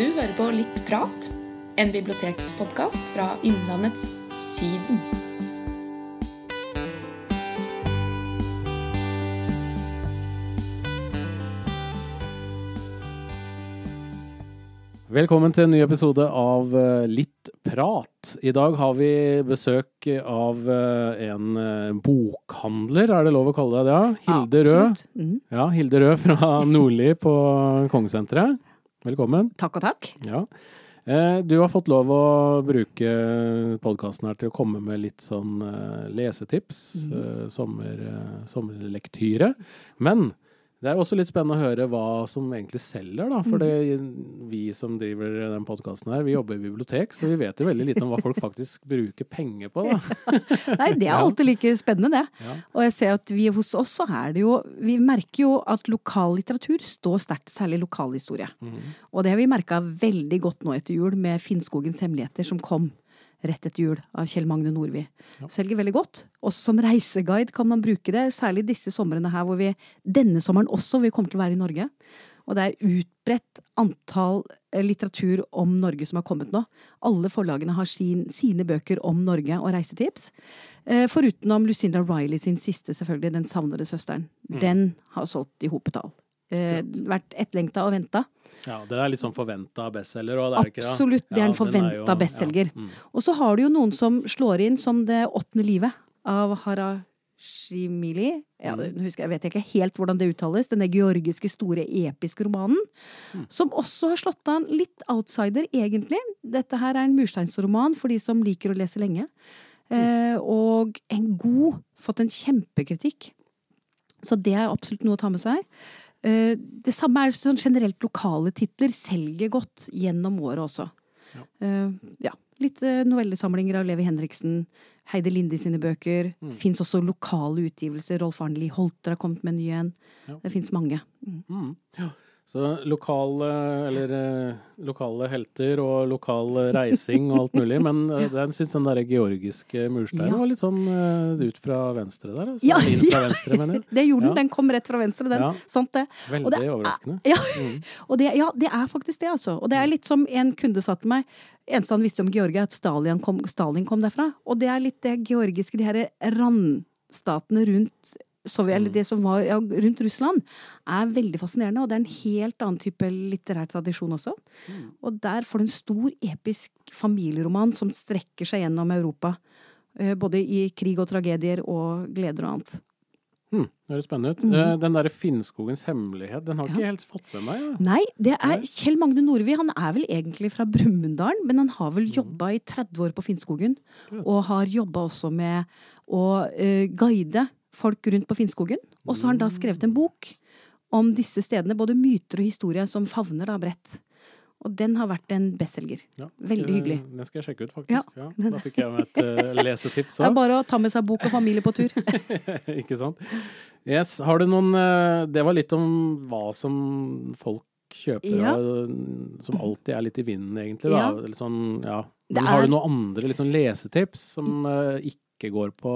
Du hører på Litt prat, en bibliotekspodkast fra Innlandets Syden. Velkommen til en ny episode av eh, Litt prat. I dag har vi besøk av eh, en eh, bokhandler, er det lov å kalle det det? Ja? Rød. Mhm. Ja, Hilde Rød fra Nordli på Kongesenteret. Velkommen. Takk og takk. Ja. Eh, Du har fått lov å bruke podkasten her til å komme med litt sånn eh, lesetips, mm. sommer, eh, sommerlektyre. Men det er også litt spennende å høre hva som egentlig selger, da. For det, vi som driver den podkasten her, vi jobber i bibliotek, så vi vet jo veldig lite om hva folk faktisk bruker penger på, da. Nei, det er alltid like spennende, det. Ja. Og jeg ser at vi hos oss så er det jo Vi merker jo at lokallitteratur står sterkt, særlig lokalhistorie. Mhm. Og det har vi merka veldig godt nå etter jul med Finnskogens hemmeligheter, som kom rett etter jul av Kjell Magne Nordvi. Selger veldig godt. Også som reiseguide kan man bruke det, særlig disse somrene her hvor vi denne sommeren også vi kommer til å være i Norge. Og det er utbredt antall eh, litteratur om Norge som har kommet nå. Alle forlagene har sin, sine bøker om Norge og reisetips. Eh, Foruten om Lucinda Riley sin siste, selvfølgelig, Den savnede søsteren. Den har solgt i hopetall. Eh, vært etterlengta og venta. Ja, det er litt sånn forventa bestselger òg, er det ikke? det? Absolutt, det er en forventa bestselger. Ja. Mm. Og så har du jo noen som slår inn som Det åttende livet av Harashimili. Ja, det husker jeg, vet ikke helt hvordan det uttales. Denne georgiske, store, episke romanen. Mm. Som også har slått an litt outsider, egentlig. Dette her er en mursteinsroman for de som liker å lese lenge. Eh, og en god Fått en kjempekritikk. Så det er absolutt noe å ta med seg. Eh, det samme er sånn generelt lokale titler. Selger godt gjennom året også. Ja. Eh, ja. Litt eh, novellesamlinger av Levi Henriksen. Heide Lindi sine bøker. Mm. Fins også lokale utgivelser. Rolf Arnli Holter har kommet med en ny en. Ja. Det fins mange. Mm. Ja. Så lokale, eller eh, lokale helter og lokal reising og alt mulig. Men den jeg syns den der georgiske mursteinen Ja. var litt sånn eh, ut fra venstre der. Altså. Ja. Inn fra venstre, mener jeg. Det gjorde den. Ja. Den kom rett fra venstre, den. Ja. Sant det. Veldig det er- overraskende. Ja, Mm. og det, ja, det er faktisk det, altså. Og det er litt som en kunde sa til meg. Eneste han visste om Georgia, at Stalin kom, Stalin kom derfra. Og det er litt det georgiske, de her randstatene rundt Sovjet, eller det som var ja, rundt Russland, er veldig fascinerende. Og det er en helt annen type litterær tradisjon også. Og der får du en stor, episk familieroman som strekker seg gjennom Europa. eh, Både i krig og tragedier og gleder og annet. Hmm, Det høres spennende ut. Mm. Den derre Finnskogens hemmelighet, den har ikke helt fått med meg. Ja. Nei, det er Kjell Magne Nordvi. Han er vel egentlig fra Brumunddal, men han har vel jobba i 30 år på Finnskogen. Og har jobba også med å uh, guide folk rundt på Finnskogen. Og så har han da skrevet en bok om disse stedene, både myter og historie, som favner da bredt. Og den har vært en bestselger. Ja, Veldig hyggelig. Den skal jeg sjekke ut, faktisk. Ja. Ja. Da fikk jeg med et uh, lesetips Det er bare å ta med seg bok og familie på tur. ikke sant? Yes, har du noen uh, Det var litt om hva som folk kjøper, og, som alltid er litt i vinden, egentlig. Da. Sånn, ja. Men har du noen andre sånn lesetips som uh, ikke går på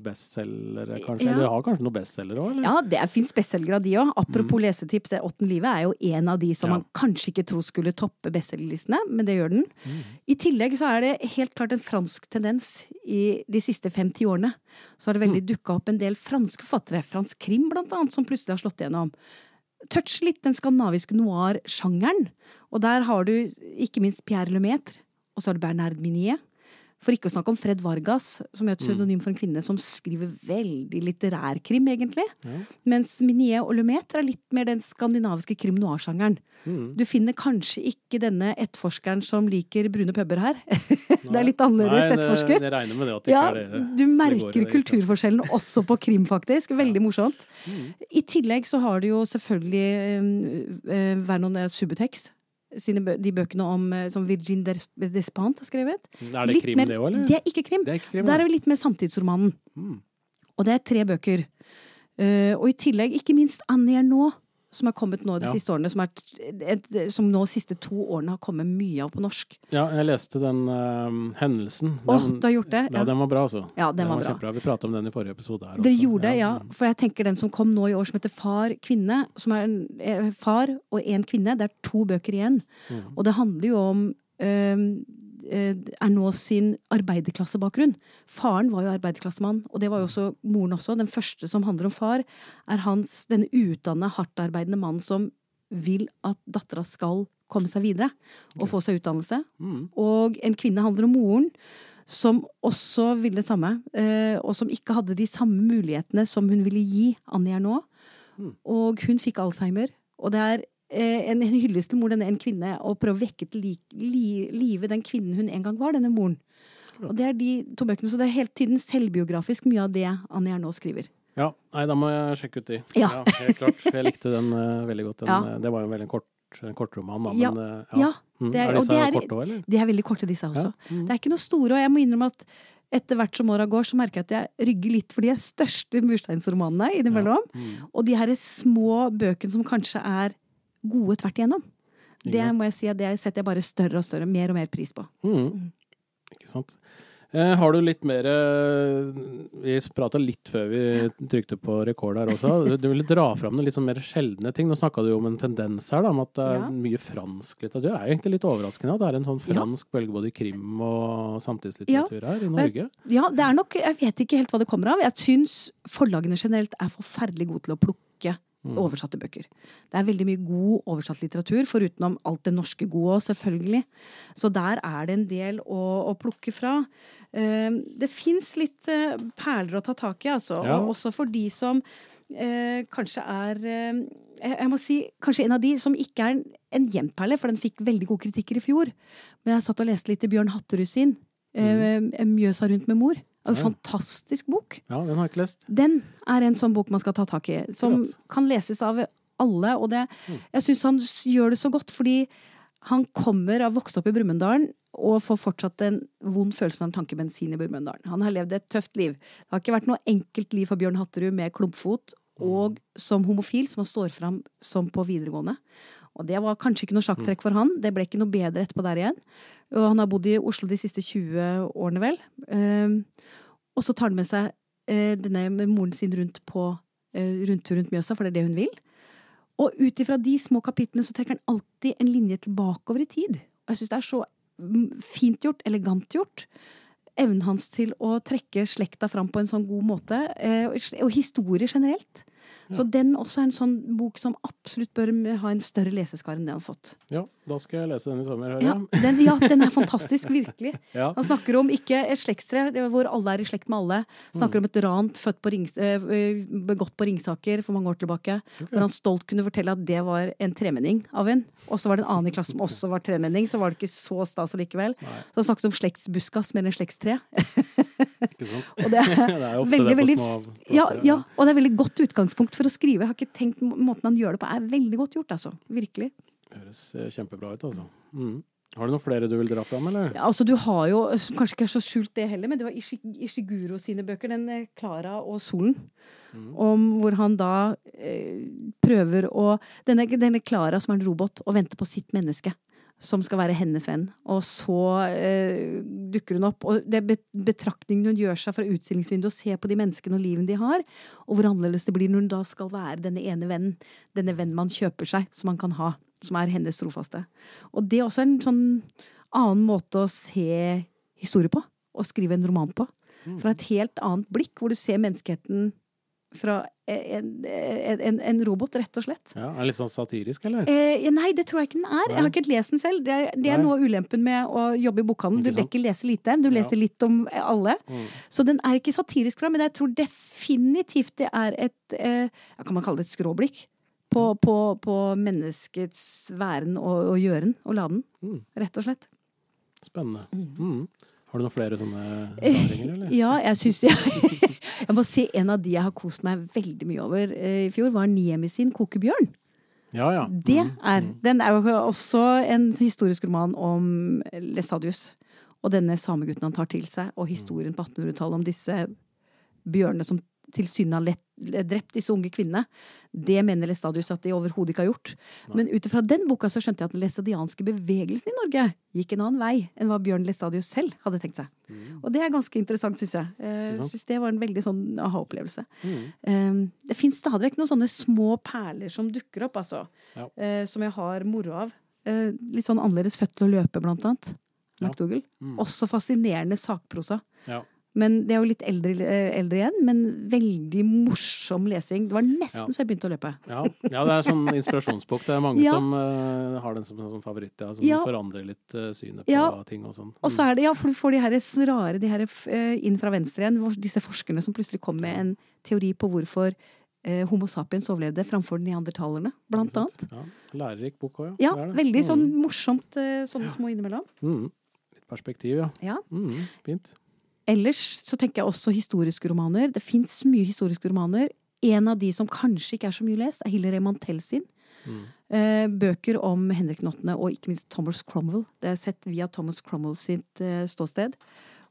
bestselgere, kanskje? Ja. Eller har kanskje noen bestselgere òg, eller? Ja, det fins bestselgere av de òg. Apropos lesetips, det åttende livet er jo en av de som Ja. man kanskje ikke tror skulle toppe bestselgerlistene, men det gjør den. Mm. I tillegg så er det helt klart en fransk tendens i de siste fem-ti årene. Så har det veldig dukka opp en del franske forfattere, fransk krim blant annet, som plutselig har slått igjennom. Touch litt den skandinaviske noir-sjangeren. Og der har du ikke minst Pierre Lemaitre, og så har du Bernard Minier. For ikke å snakke om Fred Vargas, som er et pseudonym for en kvinne som skriver veldig litterær krim, egentlig. Ja. Mens Minier og Lumet er litt mer den skandinaviske krim noir-sjangeren. Mm. Du finner kanskje ikke denne etterforskeren som liker brune puber her. det er litt annerledes etterforsker. Jeg regner med det at det Ja, ikke er det. du merker kulturforskjellen også på krim, faktisk. Veldig morsomt. Mm. I tillegg så har du jo selvfølgelig eh, eh, Vernon Subutex. Sine de bøkene om, eh, som Virgin Despant har skrevet. Er det Litt krim, mer- det òg, eller? Det er ikke krim. Det er ikke krim, Der er vi litt mer samtidsromanen. Mm. Og det er tre bøker. Uh, og i tillegg, ikke minst Annie Ernaux, som har kommet nå de Ja. siste årene, som, er, som nå de siste to årene har kommet mye av på norsk. Ja, jeg leste den uh, hendelsen. Å, oh, du har gjort det? Ja, Ja, den var bra, altså. ja den var bra. kjempebra. Vi pratet om den i forrige episode her Det også. gjorde det, ja. mm. For jeg tenker den som kom nå i år som heter Far kvinne, som er en eh, far og en kvinne. Det er to bøker igjen. Mm. Og det handler jo om eh, eh, nå sin arbeiderklassebakgrunn. Faren var jo arbeiderklassemann, og det var jo også moren også. Den første som handler om far, er hans, denne utdanna, hardtarbeidende mannen som vil at dattera skal komme seg videre og få seg utdannelse. Mm. Og en kvinne handler om moren, som også ville det samme, eh, og som ikke hadde de samme mulighetene som hun ville gi Annie nå Mm. Og hun fikk alzheimer. Og det er eh, en hyllest til mor, denne en kvinne, og prøve å vekke til li, li, live den kvinnen hun en gang var, denne moren. Og det er de to bøkene, så det er helt tiden selvbiografisk mye av det Annie nå skriver. Ja, nei, da må jeg sjekke ut de. Ja. helt klart. Jeg likte den uh, veldig godt. Den, Ja. eh, Det var jo en veldig kort, en kortroman, da. Ja, Men, ja Ja, Mm. det er- er, og disse det er- korte òg, eller? de er veldig korte, disse også. Ja. Mm. Det er ikke noe store, og jeg må innrømme at etter hvert som åra går, så merker jeg at jeg rygger litt for de største mursteinsromanene innimellom. Mm. Og de her små bøkene som kanskje er gode tvert igjennom. Det må jeg si at det setter jeg bare større og større, mer og mer pris på. Mm. Ikke sant. Eh, har du litt mer eh, Vi prata litt før vi trykte på rekord her også. Du, ville dra fram noen litt sånn mer sjeldne ting. Nå snakka du jo om en tendens her, da, om at det er mye fransk litteratur. Det er jo egentlig litt overraskende at det er en sånn fransk bølge både i krim og samtidslitteratur her i Norge. Ja, det er nok Jeg vet ikke helt hva det kommer av. Jeg syns forlagene generelt er forferdelig gode til å plukke Mm. oversatte bøker. Det er veldig mye god oversatt litteratur, forutenom alt det norske gode òg, selvfølgelig. Så der er det en del å, å plukke fra. Eh, det fins litt eh, perler å ta tak i, altså. Ja. Og også for de som eh, kanskje er eh, jeg, må si kanskje en av de som ikke er en, en gjenperle, for den fikk veldig gode kritikker i fjor. Men jeg satt og leste litt i Bjørn Hatterud sin. Eh, Mjøsa rundt med mor. En Ja. fantastisk bok. Ja, den har jeg ikke lest. Den er en sånn bok man skal ta tak i. Som kan leses av alle. Og det, Mm. jeg syns han gjør det så godt, fordi han kommer av vokst opp i Brumunddalen og får fortsatt en vond følelse av tankebensin i Brumunddal. Han har levd et tøft liv. Det har ikke vært noe enkelt liv for Bjørn Hatterud med klumpfot og som homofil, som han står fram som på videregående. Og det var kanskje ikke noe sjakktrekk for han. Det ble ikke noe bedre etterpå der igjen. Og han har bodd i Oslo de siste 20 årene, vel. Eh, og så tar han med seg eh, denne med moren sin rundt på eh, rundt, rundt Mjøsa, for det er det hun vil. Og ut ifra de små kapitlene så trekker han alltid en linje tilbakeover i tid. Og jeg syns det er så mm, fint gjort, elegant gjort. Evnen hans til å trekke slekta fram på en sånn god måte. eh, og historie generelt. Så den også er en sånn bok som absolutt bør ha en større leseskare enn det han har fått. Ja, da skal jeg lese den i sommer, hører Ja, jeg. den, ja, den er fantastisk, virkelig. Ja. Han snakker om ikke et slektstre hvor alle er i slekt med alle. Snakker om et ran født på Rings, eh, eh, begått på Ringsaker for mange år tilbake. Hvor han stolt kunne fortelle at det var en tremenning av en. Og så var det en annen i klassen som også var tremenning, så var det ikke så stas allikevel. Så han snakket om slektsbuskas mer enn slektstre. Ikke sant? Og det er Det er jo ofte veldig, det på små små ja, ja, og det er veldig godt utgangspunkt for å skrive. Jeg har ikke tenkt Måten han gjør det på, er veldig godt gjort, altså. Virkelig. Høres eh, kjempebra ut, altså. Mm. Har du noen flere du vil dra fram, eller? Ja, altså du har jo, som kanskje ikke er så skjult det heller, men du har Ishi- Ishiguro sine bøker, den eh, Klara og solen. Mm. Om hvor han da eh, prøver å denne Klara som er en robot, og venter på sitt menneske. Som skal være hennes venn. Og så eh, dukker hun opp. Og det bet- betraktningen hun gjør seg fra utstillingsvinduet, og ser på de menneskene og livene de har. Og hvor annerledes det blir når hun da skal være denne ene vennen. Denne vennen man kjøper seg, som man kan ha. Som er hennes trofaste. Og det er også en sånn annen måte å se historie på. Og skrive en roman på. Fra et helt annet blikk, hvor du ser menneskeheten fra en, en, en, robot, rett og slett. Ja, er litt sånn satirisk, eller? Eh, nei, det tror jeg ikke den er. Jeg har ikke lest den selv. Det er, det er noe av ulempen med å jobbe i bokhandel. Du Ikke lese lite. Du leser litt om alle. Mm. Så den er ikke satirisk fra, men jeg tror definitivt det er et eh, Kan man kalle det et skråblikk? På, på, på menneskets væren og, og gjøren og laden, Mm. rett og slett. Spennende. Mm. Har du noen flere sånne raringer, eller? Ja, jeg syns jeg, jeg må si en av de jeg har kost meg veldig mye over eh, i fjor, var Niemi sin 'Kokebjørn'. Ja, ja. Det Mm. er Den er jo også en historisk roman om Lestadius. Og denne samegutten han tar til seg, og historien på 1800-tallet om disse bjørnene som tilsynelatende drept disse unge kvinnene. Det mener Lestadius at de overhodet ikke har gjort. Men ut ifra den boka så skjønte jeg at den læstadianske bevegelsen i Norge gikk en annen vei enn hva Bjørn Lestadius selv hadde tenkt seg. Og det er ganske interessant, syns jeg. Eh, syns synes det var en veldig sånn aha-opplevelse. Mm. Eh, det fins stadig vekk noen sånne små perler som dukker opp, altså. Ja. Eh, som jeg har moro av. Eh, litt sånn annerledes født til å løpe, blant annet. Ja. Mm. Også fascinerende sakprosa. Ja. Men Det er jo litt eldre, eh, eldre igjen, men veldig morsom lesing. Det var nesten Ja. så jeg begynte å løpe. Ja, ja, det er sånn inspirasjonsbok. Det er mange Ja. som uh, har den som, som favoritt, ja, som forandrer litt uh, synet på ting og sånn. Og så er det, ja, for du får de her rare de her uh, inn fra venstre igjen, disse forskerne som plutselig kom med en teori på hvorfor Homo sapiens overlevde framfor neandertalerne, blant annet. Ja, Lærerik bok òg, Ja, Det det. veldig Mm. sånn morsomt, eh, sånne små innimellom. Mm. Litt perspektiv, ja. Ja. Mm. Fint. Ellers så tenker jeg også historiske romaner. Det fins mye historiske romaner. En av de som kanskje ikke er så mye lest, er Hilary Mantel sin. Mm. Eh, bøker om Henrik 8., og ikke minst Thomas Cromwell. Det er sett via Thomas Cromwell sitt eh, ståsted.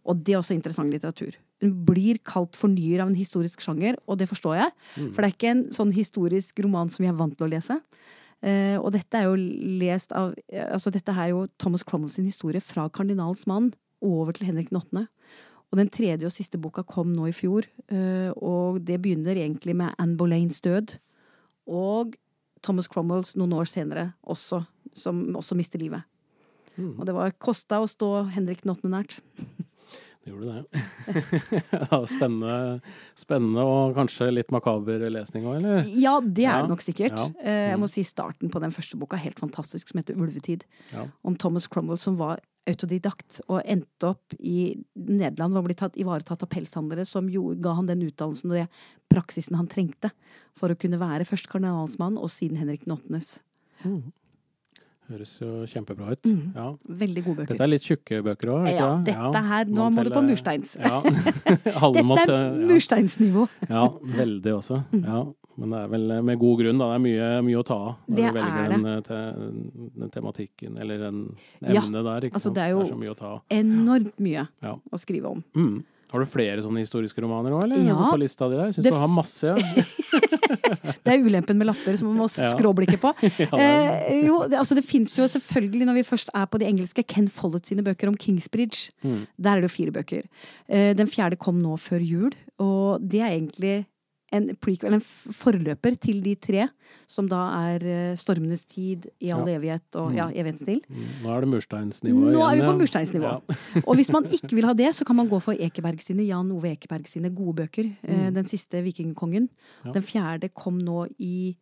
Og det er også interessant litteratur. Hun blir kalt fornyer av en historisk sjanger, og det forstår jeg. Mm. For det er ikke en sånn historisk roman som vi er vant til å lese. Eh, og dette er jo lest av Altså, dette er jo Thomas Cromwell sin historie fra kardinalens mann over til Henrik den 8. Og den tredje og siste boka kom nå i fjor, eh, og det begynner egentlig med Anne Boleyn's død. Og Thomas Cromwells noen år senere også, som også mister livet. Mm. Og det var kosta å stå Henrik den åttende nært. Det gjorde det. ja, spennende, spennende og kanskje litt makaber lesning òg, eller? Ja, det er Ja, det nok sikkert. ja. Mm. Jeg Mm. må si starten på den første boka helt fantastisk, som heter Ulvetid. Ja. Om Thomas Cromwell som var autodidakt og endte opp i Nederland og ble tatt, ivaretatt av pelshandlere som jo, ga han den utdannelsen og det praksisen han trengte for å kunne være først kardinalsmann og siden Henrik den åttendes. Mm. Høres jo kjempebra ut. Mm. Ja. Veldig gode bøker. Dette er litt tjukke bøker òg, Ja, dette her, nå må du på mursteins. Ja. Dette er ja. mursteinsnivå. ja, veldig også. Ja. Men det er vel med god grunn, da. Det er mye, mye å ta av når Det du velger er den, eh, te, den tematikken, eller den Ja, emnet der. Altså, det er jo- å ta. Enormt mye Ja. å skrive om. Mm. Har du flere sånne historiske romaner nå, eller? Ja. På lista di der? Syns Det du har masse, ja. Det er ulempen med lapper som man må skråblikke på. Eh, jo, det, altså det fins jo selvfølgelig, når vi først er på de engelske, Ken Follett sine bøker om Kingsbridge. Mm. Der er det jo fire bøker. Eh, den fjerde kom nå før jul, og det er egentlig en prequel, en forløper til de tre, som da er eh, Stormenes tid, I all Ja. evighet og Mm. ja, Evighetsstill. Mm. Nå er det mursteinsnivå Nå er vi på mursteinsnivå. Ja. Og hvis man ikke vil ha det, så kan man gå for Ekeberg sine, Jan Ove Ekeberg sine gode bøker. Eh, Mm. Den siste, 'Vikingkongen'. Ja. Den fjerde kom nå i,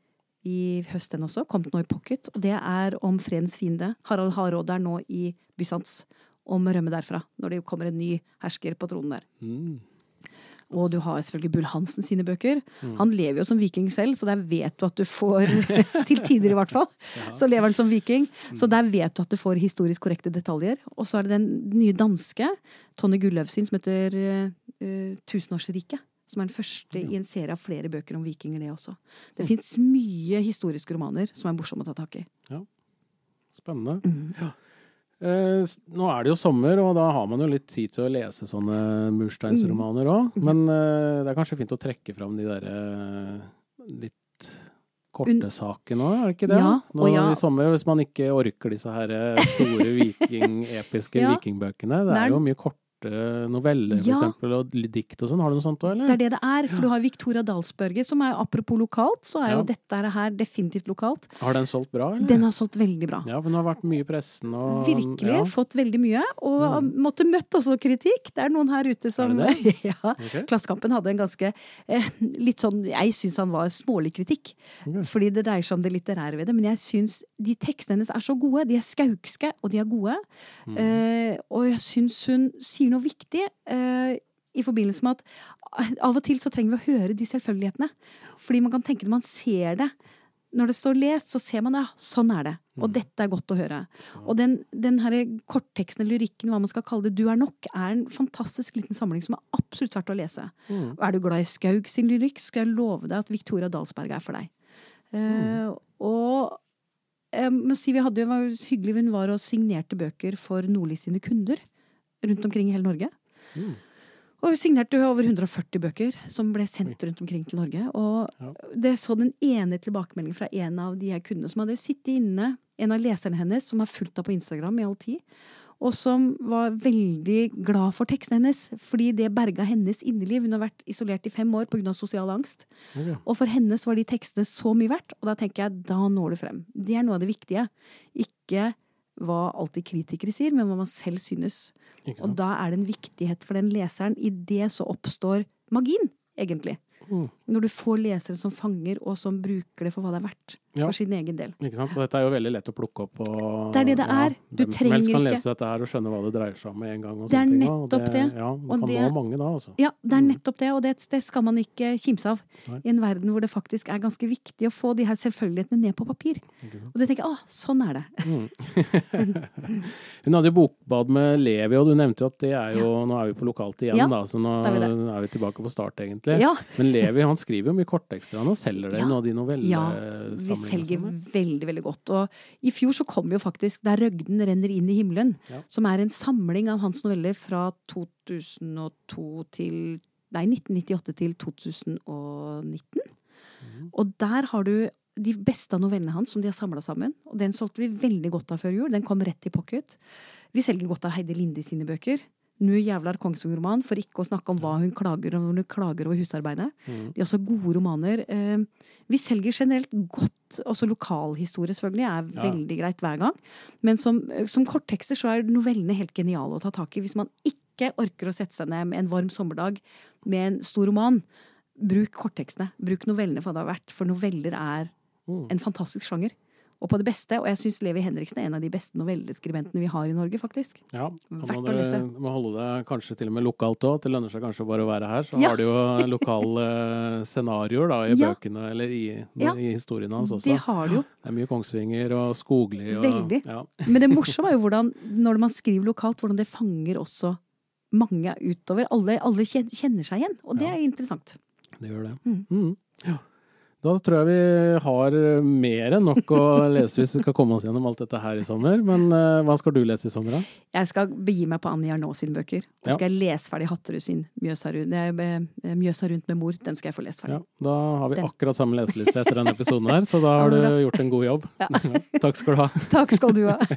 i høst, den også. Kom nå i pocket. Og det er om fredens fiende. Harald Hardråde er nå i Bysants. Om å rømme derfra, når det kommer en ny hersker på tronen der. Mm. Og du har selvfølgelig Bull Hansen sine bøker. Mm. Han lever jo som viking selv, så der vet du at du får Til tider, i hvert fall. Så lever han som viking. Så der vet du at du får historisk korrekte detaljer. Og så er det den nye danske, Tonje Gulløv sin, som heter uh, Tusenårsriket. Som er den første i en serie av flere bøker om vikinger, det også. Det Mm. fins mye historiske romaner som er morsomme å ta tak i. Spennende. Mm. Eh, nå er det jo sommer, og da har man jo litt tid til å lese sånne mursteinsromaner òg. Mm. Men eh, det er kanskje fint å trekke fram de derre litt korte sakene òg, er det ikke det? Ja, Nå ja. i sommer, hvis man ikke orker disse her eh, store viking, episke Ja. vikingbøkene. Det er- jo mye korte noveller, for Ja. eksempel, og dikt og sånn. Har du noe sånt òg, Det er det det er. For du har Victoria Dalsbørge, som er apropos lokalt, så er Ja. jo dette her definitivt lokalt. Har den solgt bra, eller? Den har solgt veldig bra. Ja, for den har vært mye i pressen og Virkelig. Ja. Fått veldig mye. Og Mm. måtte møtt også kritikk. Det er noen her ute som Er det ja, Okay. Klassekampen hadde en ganske eh, litt sånn Jeg syns han var smålig kritikk. okay. Fordi det dreier seg om det litterære ved det. Men jeg syns de tekstene hennes er så gode. De er skaukske, og de er gode. Mm. Eh, og jeg syns hun sier noe viktig eh, i forbindelse med at eh, av og til så trenger vi å høre de selvfølgelighetene. Fordi man kan tenke når man ser det. Når det står lest, så ser man ja, sånn er det. Og Mm. dette er godt å høre. Og den, den her kortteksten, eller lyrikken, hva man skal kalle det, Du er nok, er en fantastisk liten samling som er absolutt verdt å lese. Mm. Og er du glad i Skaug sin lyrikk, skal jeg love deg at Victoria Dalsberg er for deg. Eh, og jeg må si vi hadde jo det var hyggelig hun var og signerte bøker for Nordli sine kunder rundt omkring i hele Norge. Mm. Og vi signerte over 140 bøker som ble sendt rundt omkring til Norge. Og Ja. det så den ene tilbakemeldingen fra en av de jeg kunne, som hadde sittet inne, en av leserne hennes, som har fulgt henne på Instagram i all tid, og som var veldig glad for teksten hennes, fordi det berga hennes inneliv. Hun har vært isolert i fem år pga. sosial angst. Okay. Og for henne så var de tekstene så mye verdt, og da tenker jeg, da når du frem. Det er noe av det viktige. Ikke hva alltid kritikere sier, men hva man selv synes. Og da er det en viktighet for den leseren. I det så oppstår magien, egentlig. Mm. Når du får lesere som fanger, og som bruker det for hva det er verdt. Ja. For sin egen del. Ikke sant? Og dette er jo veldig lett å plukke opp. Og, Det er det det er. Du trenger ikke hvem som helst kan ikke- lese dette her og skjønne hva det dreier seg om med en gang. Og Det er nettopp det. Ja, man Og kan det- nå mange da, altså. Ja, det er Mm. nettopp det, og det, det skal man ikke kimse av. Nei. I en verden hvor det faktisk er ganske viktig å få de her selvfølgelighetene ned på papir. Og det tenker jeg, å, sånn er det. Hun hadde jo bokbad med Levi, og du nevnte jo at det er jo Nå er vi på lokalt igjen, Ja, da, så nå er vi er vi tilbake på start, egentlig. Ja, Men Levi han skriver jo mye korttekster, han og selger det i Ja. noen av de novellesamlingene? Ja, vi selger veldig, veldig godt. Og i fjor så kom jo faktisk Der røgden renner inn i himmelen, Ja. som er en samling av hans noveller fra 2002 til Nei, 1998 til 2019. Mm. Og der har du de beste av novellene hans som de har samla sammen. Og den solgte vi veldig godt av før jul. Den kom rett i pocket. Vi selger godt av Heidi Linde sine bøker. Nu jævlar Kongsvinger-roman, for ikke å snakke om hva hun klager over når hun klager over husarbeidet. Mm. De er også gode romaner. Eh, Vi selger generelt godt, også lokalhistorie selvfølgelig, er Ja. veldig greit hver gang. Men som, som korttekster så er novellene helt geniale å ta tak i. Hvis man ikke orker å sette seg ned med en varm sommerdag med en stor roman, bruk korttekstene. Bruk novellene for det har vært, for noveller er Mhm. en fantastisk sjanger. Og på det beste, og jeg syns Levi Henriksen er en av de beste novelleskribentene vi har i Norge, faktisk. Ja, Verdt må å du må holde deg kanskje til og med lokalt òg. Det lønner seg kanskje bare å være her. Så Ja. har du jo lokale scenarioer da, i Ja. bøkene, eller i, Ja. i historiene hans også. Det har du jo. Det er mye Kongsvinger og Skogli og Veldig. Ja. Men det morsomme er jo hvordan, når man skriver lokalt, hvordan det fanger også mange utover. Alle, alle kjenner seg igjen, og det er interessant. Det gjør det. Mm. Mm. Ja. Da tror jeg vi har mer enn nok å lese hvis vi skal komme oss gjennom alt dette her i sommer. Men uh, hva skal du lese i sommer, da? Jeg skal begi meg på Annie Jarnå sine bøker. Og Ja. skal jeg lese ferdig Hatterud sin Mjøsa rundt, eh, rundt med mor. Den skal jeg få lest ferdig. Ja, da har vi Den. akkurat samme leseliste etter denne episoden her, så da har du gjort en god jobb. Ja. Takk skal du ha. Takk skal du ha.